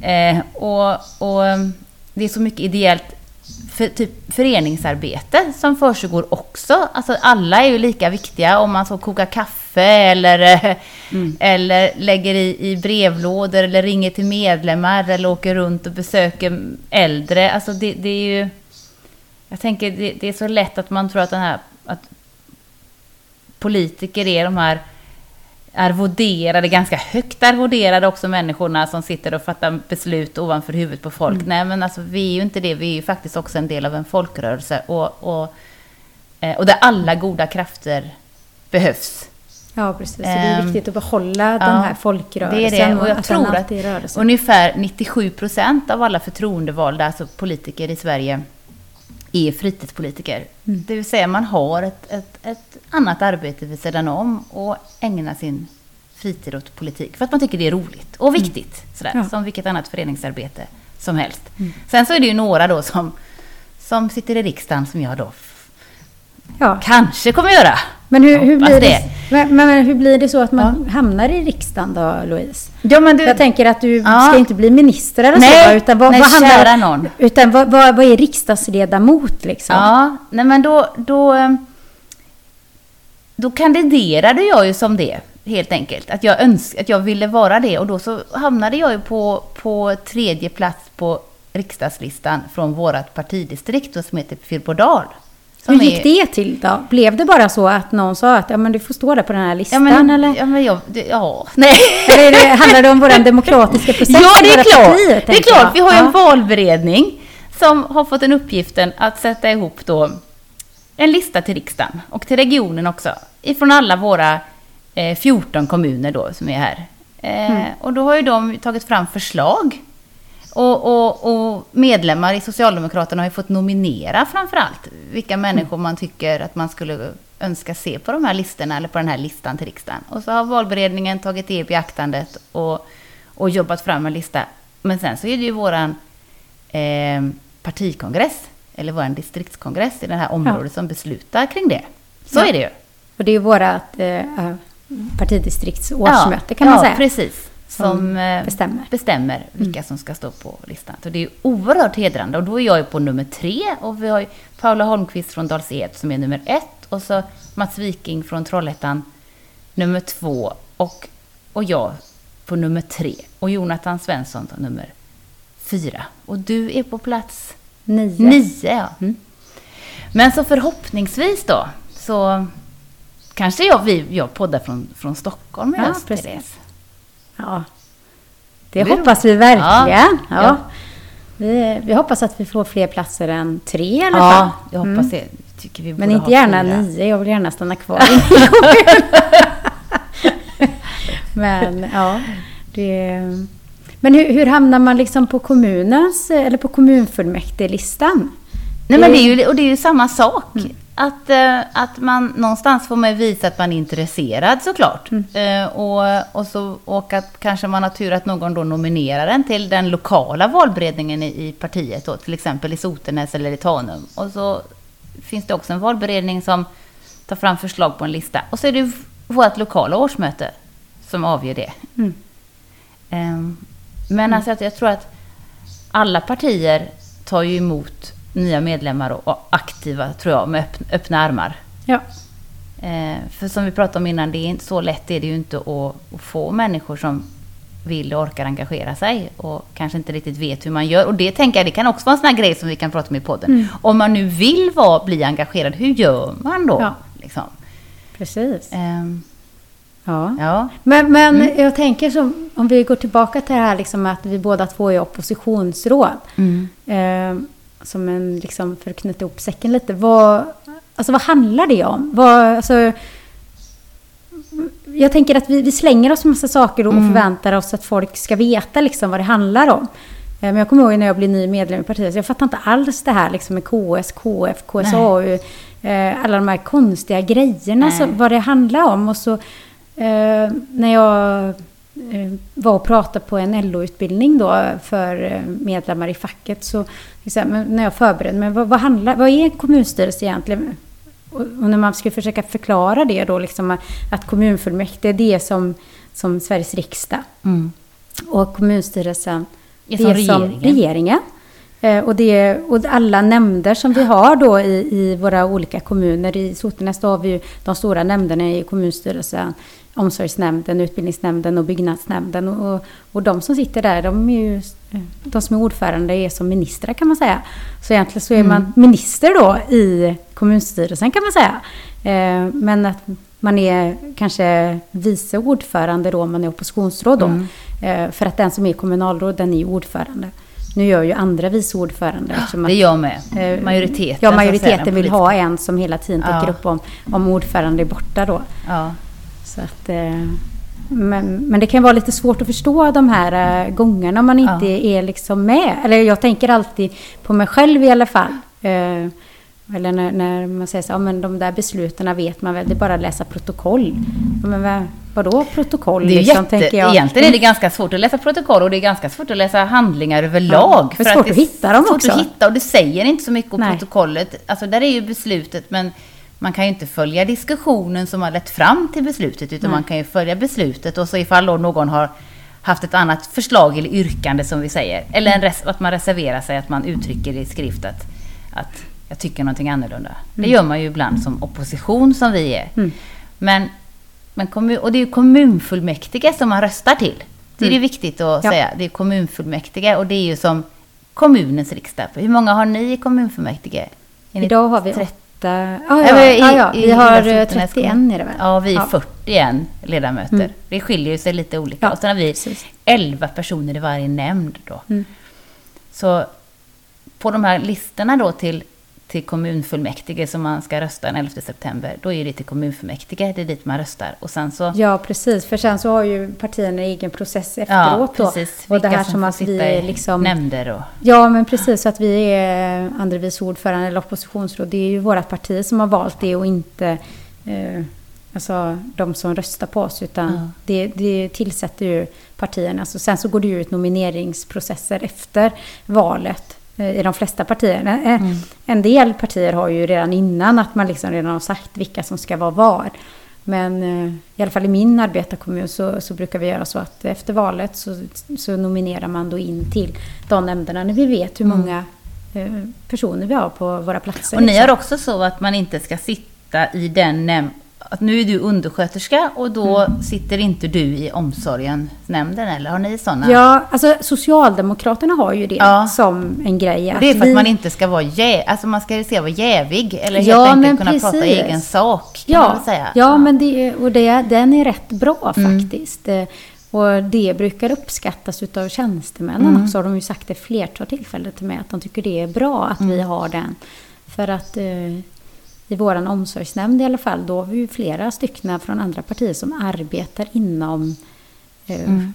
Speaker 7: Eh, och, och det är så mycket ideellt för, typ föreningsarbete som försiggår också. Alltså alla är ju lika viktiga om man så kokar kaffe eller, eh, eller lägger i, i brevlådor eller ringer till medlemmar eller åker runt och besöker äldre. Alltså det, det är ju... Jag tänker det, det är så lätt att man tror att den här... Att politiker är de här arvoderade, ganska högt arvoderade också människorna som sitter och fattar beslut ovanför huvudet på folk. Nej men alltså vi är ju inte det, vi är ju faktiskt också en del av en folkrörelse och, och, eh, och där alla goda krafter behövs.
Speaker 6: Ja, precis. Så det är
Speaker 7: Ehm,
Speaker 6: viktigt att behålla
Speaker 7: ja,
Speaker 6: den här folkrörelsen.
Speaker 7: Det är det, och jag
Speaker 6: att
Speaker 7: tror att ungefär 97 procent av alla förtroendevalda, alltså politiker i Sverige, är fritidspolitiker.
Speaker 6: Mm.
Speaker 7: Det vill säga man har ett, ett, ett annat arbete vid sidan om och ägnar sin fritid åt politik. För att man tycker det är roligt och viktigt. Sådär,
Speaker 6: Mm. Ja. Mm.
Speaker 7: Som vilket annat föreningsarbete som helst. Sen så är det ju några då som, som sitter i riksdagen som jag då
Speaker 6: Ja.
Speaker 7: kanske kommer göra.
Speaker 6: Men hur, hur, blir det,
Speaker 7: det.
Speaker 6: Men, men, hur blir det så att man hamnar i riksdagen då, Louise?
Speaker 7: Ja, men du,
Speaker 6: Jag tänker att du
Speaker 7: Ja.
Speaker 6: ska inte bli minister eller
Speaker 7: Nej,
Speaker 6: så, utan vad,
Speaker 7: nej,
Speaker 6: vad handlar
Speaker 7: någon.
Speaker 6: Utan vad, vad, vad är riksdagsledamot liksom?
Speaker 7: Ja, nej men då... då ehm, då kandiderade jag ju som det, helt enkelt. Att jag, önsk, att jag ville vara det. Och då så hamnade jag ju på, på tredje plats på riksdagslistan från vårt partidistrikt som heter Fyrbodal.
Speaker 6: Hur gick det till då? Blev det bara så att någon sa att ja, men du får stå där på den här
Speaker 7: Ja,
Speaker 6: listan?
Speaker 7: men,
Speaker 6: eller?
Speaker 7: ja, men jag, det, ja, nej.
Speaker 6: eller det, handlar det om vår demokratiska process?
Speaker 7: Ja, det är klart.
Speaker 6: partier,
Speaker 7: det är klart. Vi har ju en
Speaker 6: Ja.
Speaker 7: valberedning som har fått en uppgiften att sätta ihop då en lista till riksdagen och till regionen också. Ifrån alla våra eh, 14 kommuner då som är här. Eh,
Speaker 6: Mm.
Speaker 7: Och då har ju de tagit fram förslag. Och, och, och medlemmar i Socialdemokraterna har ju fått nominera framför allt vilka människor man tycker att man skulle önska se på de här listorna eller på den här listan till riksdagen. Och så har valberedningen tagit det i beaktandet och, och jobbat fram en lista. Men sen så är det ju våran eh, partikongress eller våran distriktskongress i det här området som beslutar kring det. Så
Speaker 6: Ja.
Speaker 7: är det ju.
Speaker 6: Och det är ju vårat eh, partidistrikts årsmöte kan man
Speaker 7: ja,
Speaker 6: säga.
Speaker 7: precis. Som, eh,
Speaker 6: bestämmer.
Speaker 7: bestämmer vilka som ska stå på listan. Så det är oerhört hedrande. Och då är jag på nummer tre. Och vi har Paula Holmqvist från Dals-Ed som är nummer ett. Och så Mats Viking från Trollhättan nummer två. Och, och jag på nummer tre. Och Jonathan Svensson på nummer fyra. Och du är på plats
Speaker 6: Nio.
Speaker 7: nio. Ja. Mm. Men så förhoppningsvis då så kanske jag, vi, jag poddar från, från Stockholm i
Speaker 6: Ja,
Speaker 7: höst,
Speaker 6: precis. Ja. Det
Speaker 7: Det-
Speaker 6: hoppas vi verkligen.
Speaker 7: Ja,
Speaker 6: Ja.
Speaker 7: ja.
Speaker 6: Vi, vi hoppas att vi får fler platser än tre i alla
Speaker 7: Ja,
Speaker 6: fall.
Speaker 7: jag hoppas det. Tycker vi
Speaker 6: Mm. Men inte gärna
Speaker 7: fyra.
Speaker 6: nio, jag vill gärna stanna kvar. Men ja, det... Men hur, hur hamnar man liksom på kommunens eller på kommunfullmäktigelistan?
Speaker 7: Nej, men det är ju, och det är ju samma sak. Att, eh, att man någonstans får man visa att man är intresserad såklart. Eh, och, och, så, och att kanske man har tur att någon då nominerar en till den lokala valberedningen i, i partiet. Då, till exempel i Sotenäs eller i Tanum. Och så finns det också en valberedning som tar fram förslag på en lista. Och så är det vårt lokala årsmöte som avgör det.
Speaker 6: Mm.
Speaker 7: Ehm, Men alltså att jag tror att alla partier tar ju emot nya medlemmar och- aktiva, tror jag, med öppna, armar.
Speaker 6: Ja,
Speaker 7: Eh, för som vi pratade om innan, det är inte så lätt är det ju inte att, få människor som vill och orkar engagera sig och kanske inte riktigt vet hur man gör. Och det tänker jag, det kan också vara en sån här grej som vi kan prata om i podden. Om man nu vill vara, bli engagerad, hur gör man då?
Speaker 6: Ja.
Speaker 7: Liksom?
Speaker 6: precis.
Speaker 7: Ehm,
Speaker 6: Ja.
Speaker 7: ja.
Speaker 6: Men, men jag tänker som, om vi går tillbaka till det här liksom att vi båda två är oppositionsråd.
Speaker 7: Mm.
Speaker 6: Eh, som en, liksom, för att knyta ihop säcken lite. Vad, alltså, vad handlar det om? Vad, alltså, jag tänker att vi, vi slänger oss med massa saker och förväntar oss att folk ska veta liksom, vad det handlar om. Eh, Men jag kommer ihåg när jag blev ny medlem i partiet, så jag fattar inte alls det här liksom, med KS, KF, KSAU, eh, alla de här konstiga grejerna,
Speaker 7: Nej.
Speaker 6: så, vad det handlar om. Och så eh, när jag var och pratade på en LO-utbildning då för eh, medlemmar i facket så när jag förberedde mig, vad, vad, handlar, vad är kommunstyrelse egentligen? Och, när man ska försöka förklara det då, liksom, att- kommunfullmäktige det är som, som Sveriges riksdag
Speaker 7: Mm.
Speaker 6: och kommunstyrelsen
Speaker 7: Det är som regeringen.
Speaker 6: regeringen. Eh, och, det, och alla nämnder som vi har då i, i våra olika kommuner. I Sotenäs har vi ju de stora nämnderna i kommunstyrelsen. Omsorgsnämnden, utbildningsnämnden och byggnadsnämnden. Och, och, de som sitter där, de, är ju, de som är ordförande är som ministrar kan man säga. Så egentligen så är man minister då i kommunstyrelsen kan man säga. Eh, men att man är kanske vice ordförande då om man är oppositionsråd då. Eh, för att den som är kommunalråd, den är ju ordförande. Nu gör ju andra vice ordförande. eftersom
Speaker 7: Det
Speaker 6: att-
Speaker 7: gör med.
Speaker 6: Eh,
Speaker 7: Majoriteten.
Speaker 6: Ja,
Speaker 7: säga,
Speaker 6: majoriteten vill ha en som hela tiden täcker
Speaker 7: Ja.
Speaker 6: upp om, om ordförande är borta då.
Speaker 7: Ja.
Speaker 6: Så att, eh, men, men det kan vara lite svårt att förstå de här eh, gångerna om man inte är liksom med. Eller jag tänker alltid på mig själv i alla fall. Eh, eller när, när man säger så ja men de där besluten vet man väl, det är bara att läsa protokoll. Ja, Men vad, vadå protokoll?
Speaker 7: Det är
Speaker 6: liksom,
Speaker 7: jätte,
Speaker 6: tänker jag.
Speaker 7: Egentligen är det ganska svårt att läsa protokoll och det är ganska svårt att läsa handlingar överlag.
Speaker 6: det är svårt
Speaker 7: det
Speaker 6: att hitta dem
Speaker 7: svårt
Speaker 6: också.
Speaker 7: att hitta och det säger inte så mycket om
Speaker 6: Nej.
Speaker 7: protokollet. Alltså där är ju beslutet men man kan ju inte följa diskussionen som har lett fram till beslutet utan
Speaker 6: Nej.
Speaker 7: man kan ju följa beslutet och så ifall då någon har haft ett annat förslag eller yrkande som vi säger. Eller res- att man reserverar sig, att man uttrycker i skrift att, att jag tycker någonting annorlunda. Det gör man ju ibland som opposition som vi är.
Speaker 6: Mm.
Speaker 7: Men, men kommun, och det är ju kommunfullmäktige som man röstar till. Det är
Speaker 6: Mm.
Speaker 7: det viktigt att
Speaker 6: Ja.
Speaker 7: säga. Det är kommunfullmäktige och det är ju som kommunens riksdag. Hur många har ni i kommunfullmäktige?
Speaker 6: Idag har vi
Speaker 7: 30?
Speaker 6: Åtta. Ja,
Speaker 7: Ja, i-
Speaker 6: ja, ja. Vi har
Speaker 7: hela
Speaker 6: eh,
Speaker 7: Sotenäs
Speaker 6: 31
Speaker 7: kommun.
Speaker 6: är det väl?
Speaker 7: Ja, vi är
Speaker 6: Ja.
Speaker 7: 41 ledamöter.
Speaker 6: Mm.
Speaker 7: Det skiljer sig lite olika.
Speaker 6: Ja,
Speaker 7: och sen har vi
Speaker 6: precis.
Speaker 7: 11 personer i varje nämnd då.
Speaker 6: Mm.
Speaker 7: Så på de här listorna då till, till kommunfullmäktige som man ska rösta den 11 september, då är det till kommunfullmäktige, det är dit man röstar. Och sen så...
Speaker 6: Ja, precis. För sen så har ju partierna en egen process
Speaker 7: Ja,
Speaker 6: efteråt då.
Speaker 7: precis.
Speaker 6: Och det
Speaker 7: Vilka
Speaker 6: här
Speaker 7: som
Speaker 6: som att vi är liksom...
Speaker 7: nämnder och...
Speaker 6: Ja, men precis. Så att vi är andre vice ordförande eller oppositionsråd. Det är ju vårt parti som har valt det och inte eh, alltså, de som röstar på oss. Utan
Speaker 7: Ja.
Speaker 6: det, det tillsätter ju partierna. Så sen så går det ju ut nomineringsprocesser efter valet i de flesta partier. Eh,
Speaker 7: Mm.
Speaker 6: En del partier har ju redan innan att man liksom redan har sagt vilka som ska vara var. Men eh, i alla fall i min arbetarkommun så, så brukar vi göra så att efter valet så, så nominerar man då in till de nämnderna när vi vet hur många eh, personer vi har på våra platser.
Speaker 7: Mm. Och ni
Speaker 6: liksom.
Speaker 7: har också så att man inte ska sitta i den. Att nu är du undersköterska och då
Speaker 6: Mm.
Speaker 7: sitter inte du i omsorgen nämnden eller har ni sådana?
Speaker 6: Ja, alltså Socialdemokraterna har ju det
Speaker 7: Ja.
Speaker 6: som en grej.
Speaker 7: Det är för att
Speaker 6: vi-
Speaker 7: man inte ska vara jä, alltså man ska se vara jävig eller helt
Speaker 6: Ja,
Speaker 7: enkelt kunna prata
Speaker 6: precis.
Speaker 7: egen sak kan man
Speaker 6: Ja,
Speaker 7: väl säga.
Speaker 6: ja men det, och det, den är rätt bra
Speaker 7: Mm.
Speaker 6: faktiskt. Eh, Och det brukar uppskattas utav tjänstemännen
Speaker 7: Mm.
Speaker 6: också. Har de ju sagt det flertal tillfällen till mig att de tycker det är bra att
Speaker 7: Mm.
Speaker 6: vi har den. För att eh, i våran omsorgsnämnd i alla fall, då har vi flera stycken från andra partier som arbetar inom eh,
Speaker 7: Mm.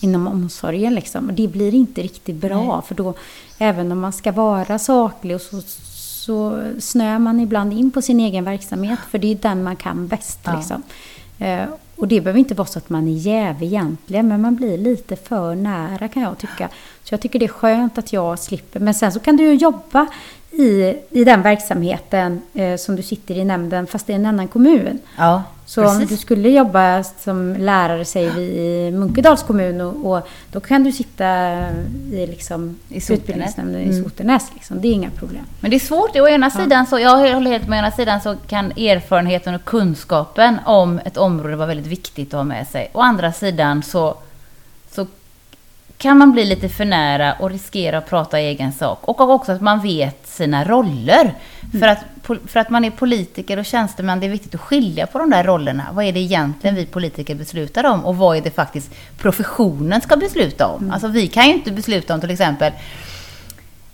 Speaker 6: inom omsorgen liksom. Och det blir inte riktigt bra för då, även om man ska vara saklig och så, så snöar man ibland in på sin egen verksamhet för det är den man kan bäst
Speaker 7: Ja.
Speaker 6: liksom. Eh, och det behöver inte vara så att man är jävig egentligen, men man blir lite för nära kan jag tycka. Så jag tycker det är skönt att jag slipper. Men sen så kan du ju jobba i, i den verksamheten eh, som du sitter i nämnden, fast i en annan kommun.
Speaker 7: Ja,
Speaker 6: Så om
Speaker 7: precis.
Speaker 6: du skulle jobba som lärare, säger vi, i Munkedals kommun och, och då kan du sitta i, liksom,
Speaker 7: I
Speaker 6: utbildningsnämnden
Speaker 7: Mm.
Speaker 6: i Sotenäs. Liksom. Det är inga problem.
Speaker 7: Men det är svårt. Å ena sidan så, jag håller helt med, å ena sidan så kan erfarenheten och kunskapen om ett område vara väldigt viktigt att ha med sig. Å andra sidan så kan man bli lite för nära och riskera att prata i egen sak. Och också att man vet sina roller. För, att, för att man är politiker och tjänsteman, det är viktigt att skilja på de där rollerna. Vad är det egentligen vi politiker beslutar om? Och vad är det faktiskt professionen ska besluta om? Alltså vi kan ju inte besluta om till exempel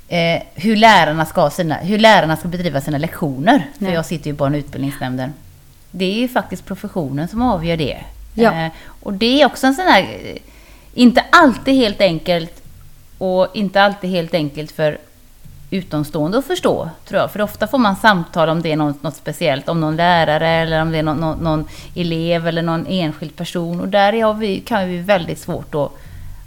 Speaker 7: eh, hur, lärarna ska sina, hur lärarna ska bedriva sina lektioner. För
Speaker 6: Nej.
Speaker 7: jag sitter ju i barn och utbildningsnämnden. Det är ju faktiskt professionen som avgör det.
Speaker 6: Ja.
Speaker 7: Eh, och det är också en sån här, eh, inte alltid helt enkelt och inte alltid helt enkelt för utomstående att förstå, tror jag. För ofta får man samtal om det är något, något speciellt, om någon lärare eller om det är någon, någon, någon elev eller någon enskild person. Och där vi, kan vi väldigt svårt att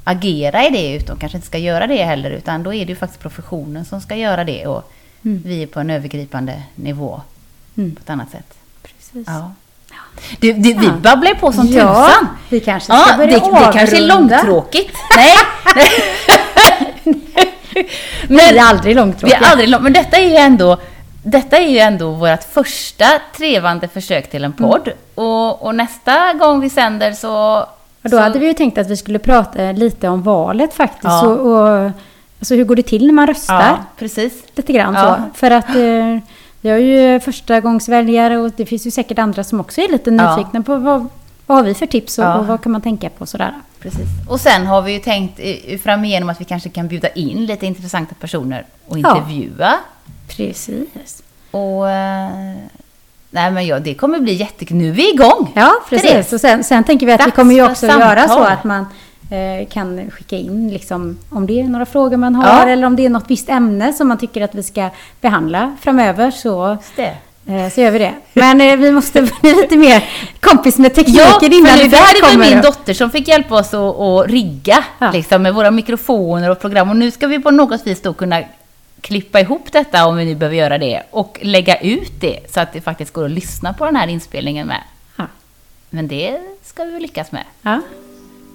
Speaker 7: agera i det, utan kanske inte ska göra det heller, utan då är det ju faktiskt professionen som ska göra det och vi är på en övergripande nivå
Speaker 6: Mm.
Speaker 7: på ett annat sätt.
Speaker 6: Precis.
Speaker 7: Ja. Du, du, vi
Speaker 6: Ja.
Speaker 7: babblar ju på som
Speaker 6: Ja,
Speaker 7: tusan.
Speaker 6: vi kanske ska
Speaker 7: Ja,
Speaker 6: börja
Speaker 7: det, det kanske är
Speaker 6: avrunda.
Speaker 7: långtråkigt. Nej.
Speaker 6: Men det är aldrig
Speaker 7: Vi
Speaker 6: långtråkiga.
Speaker 7: är aldrig lång, men detta är ju ändå detta är ju ändå vårt första trevande försök till en podd. Och, och nästa gång vi sänder så...
Speaker 6: Och då
Speaker 7: så,
Speaker 6: hade vi ju tänkt att vi skulle prata lite om valet faktiskt.
Speaker 7: Ja.
Speaker 6: Och, och, alltså hur går det till när man röstar?
Speaker 7: Ja, precis.
Speaker 6: Lite grann
Speaker 7: Ja.
Speaker 6: så. För att eh, vi har ju första gångsväljare och det finns ju säkert andra som också är lite
Speaker 7: Ja.
Speaker 6: nyfikna på vad, vad har vi för tips och,
Speaker 7: Ja.
Speaker 6: och vad kan man tänka på sådär.
Speaker 7: precis. Och sen har vi ju tänkt eh, fram igenom att vi kanske kan bjuda in lite intressanta personer och
Speaker 6: Ja.
Speaker 7: intervjua.
Speaker 6: Precis.
Speaker 7: Och... Eh, nej men ja, det kommer bli jättekul. Nu är vi igång!
Speaker 6: Ja, precis. Och sen, sen tänker vi att vi
Speaker 7: Dags
Speaker 6: kommer ju också göra så att man kan skicka in liksom, om det är några frågor man har
Speaker 7: Ja.
Speaker 6: eller om det är något visst ämne som man tycker att vi ska behandla framöver så,
Speaker 7: det.
Speaker 6: eh, så gör vi det. Men eh, vi måste bli lite mer kompis med tekniken
Speaker 7: Ja,
Speaker 6: innan det
Speaker 7: det här
Speaker 6: där
Speaker 7: var
Speaker 6: kommer.
Speaker 7: min dotter som fick hjälpa oss att, att rigga
Speaker 6: Ja.
Speaker 7: liksom, med våra mikrofoner och program. Och nu ska vi på något vis då kunna klippa ihop detta om vi nu behöver göra det och lägga ut det så att det faktiskt går att lyssna på den här inspelningen med. Men det ska vi lyckas med.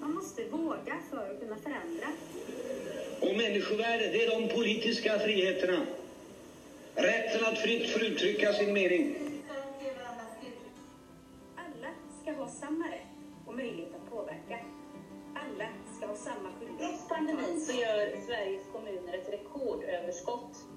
Speaker 4: Man måste våga för att kunna förändra.
Speaker 3: Och människovärde, det är de politiska friheterna. Rätten att fritt få uttrycka sin mening.
Speaker 4: Alla ska ha samma rätt och möjlighet att påverka. Alla ska ha samma skyldighet.
Speaker 2: Trots pandemin så gör Sveriges kommuner ett rekordöverskott.